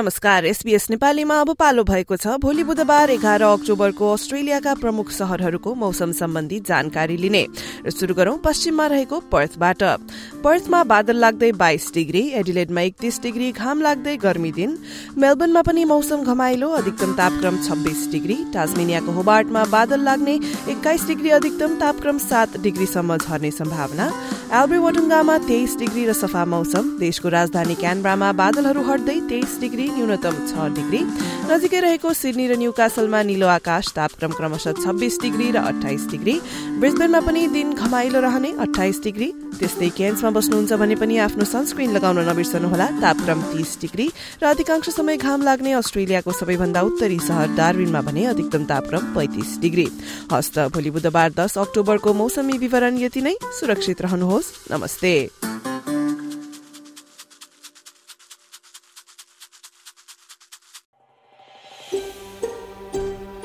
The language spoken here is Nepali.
नमस्कार एसबीएस नेपालीमा अब पालो भएको छ। भोलि बुधबार एघार अक्टोबरको अस्ट्रेलियाका प्रमुख शहरहरूको मौसम सम्बन्धी जानकारी लिने। र शुरू गरौं पश्चिममा रहेको पर्थबाट। पर्थमा बादल लाग्दै बाइस डिग्री एडिलेडमा एकतीस डिग्री घाम लाग्दै गर्मी दिन। मेलबर्नमा पनि मौसम घमाइलो अधिकतम तापक्रम छब्बीस डिग्री। टाजमेनियाको होबार्टमा बादल लाग्ने एक्काइस डिग्री अधिकतम तापक्रम सात डिग्रीसम्म झर्ने सम्भावना। एल्ब्रेवटुङ्गामा तेइस डिग्री र सफा मौसम देशको राजधानी क्यानब्रामा बादलहरू हट्दै तेइस डिग्री डिग्री न्यूनतम छ डिग्री। नजिकै रहेको सिडनी र न्यू कासलमा निलो आकाश तापक्रम क्रमशः छब्बीस डिग्री र अठाइस डिग्री। ब्रिजबेनमा पनि दिन घमाइलो रहने अठाइस डिग्री। त्यस्तै क्यान्समा बस्नुहुन्छ भने पनि आफ्नो सनस्क्रिन लगाउन नबिर्सनुहोला तापक्रम तीस डिग्री। र अधिकांश समय घाम लाग्ने अस्ट्रेलियाको सबैभन्दा उत्तरी सहर डार्विनमा भने अधिकतम तापक्रम पैंतिस डिग्री। हस्त भोलि बुधबार दस अक्टोबरको मौसमी विवरण यति नै। सुरक्षित रहनुहोस्। नमस्ते।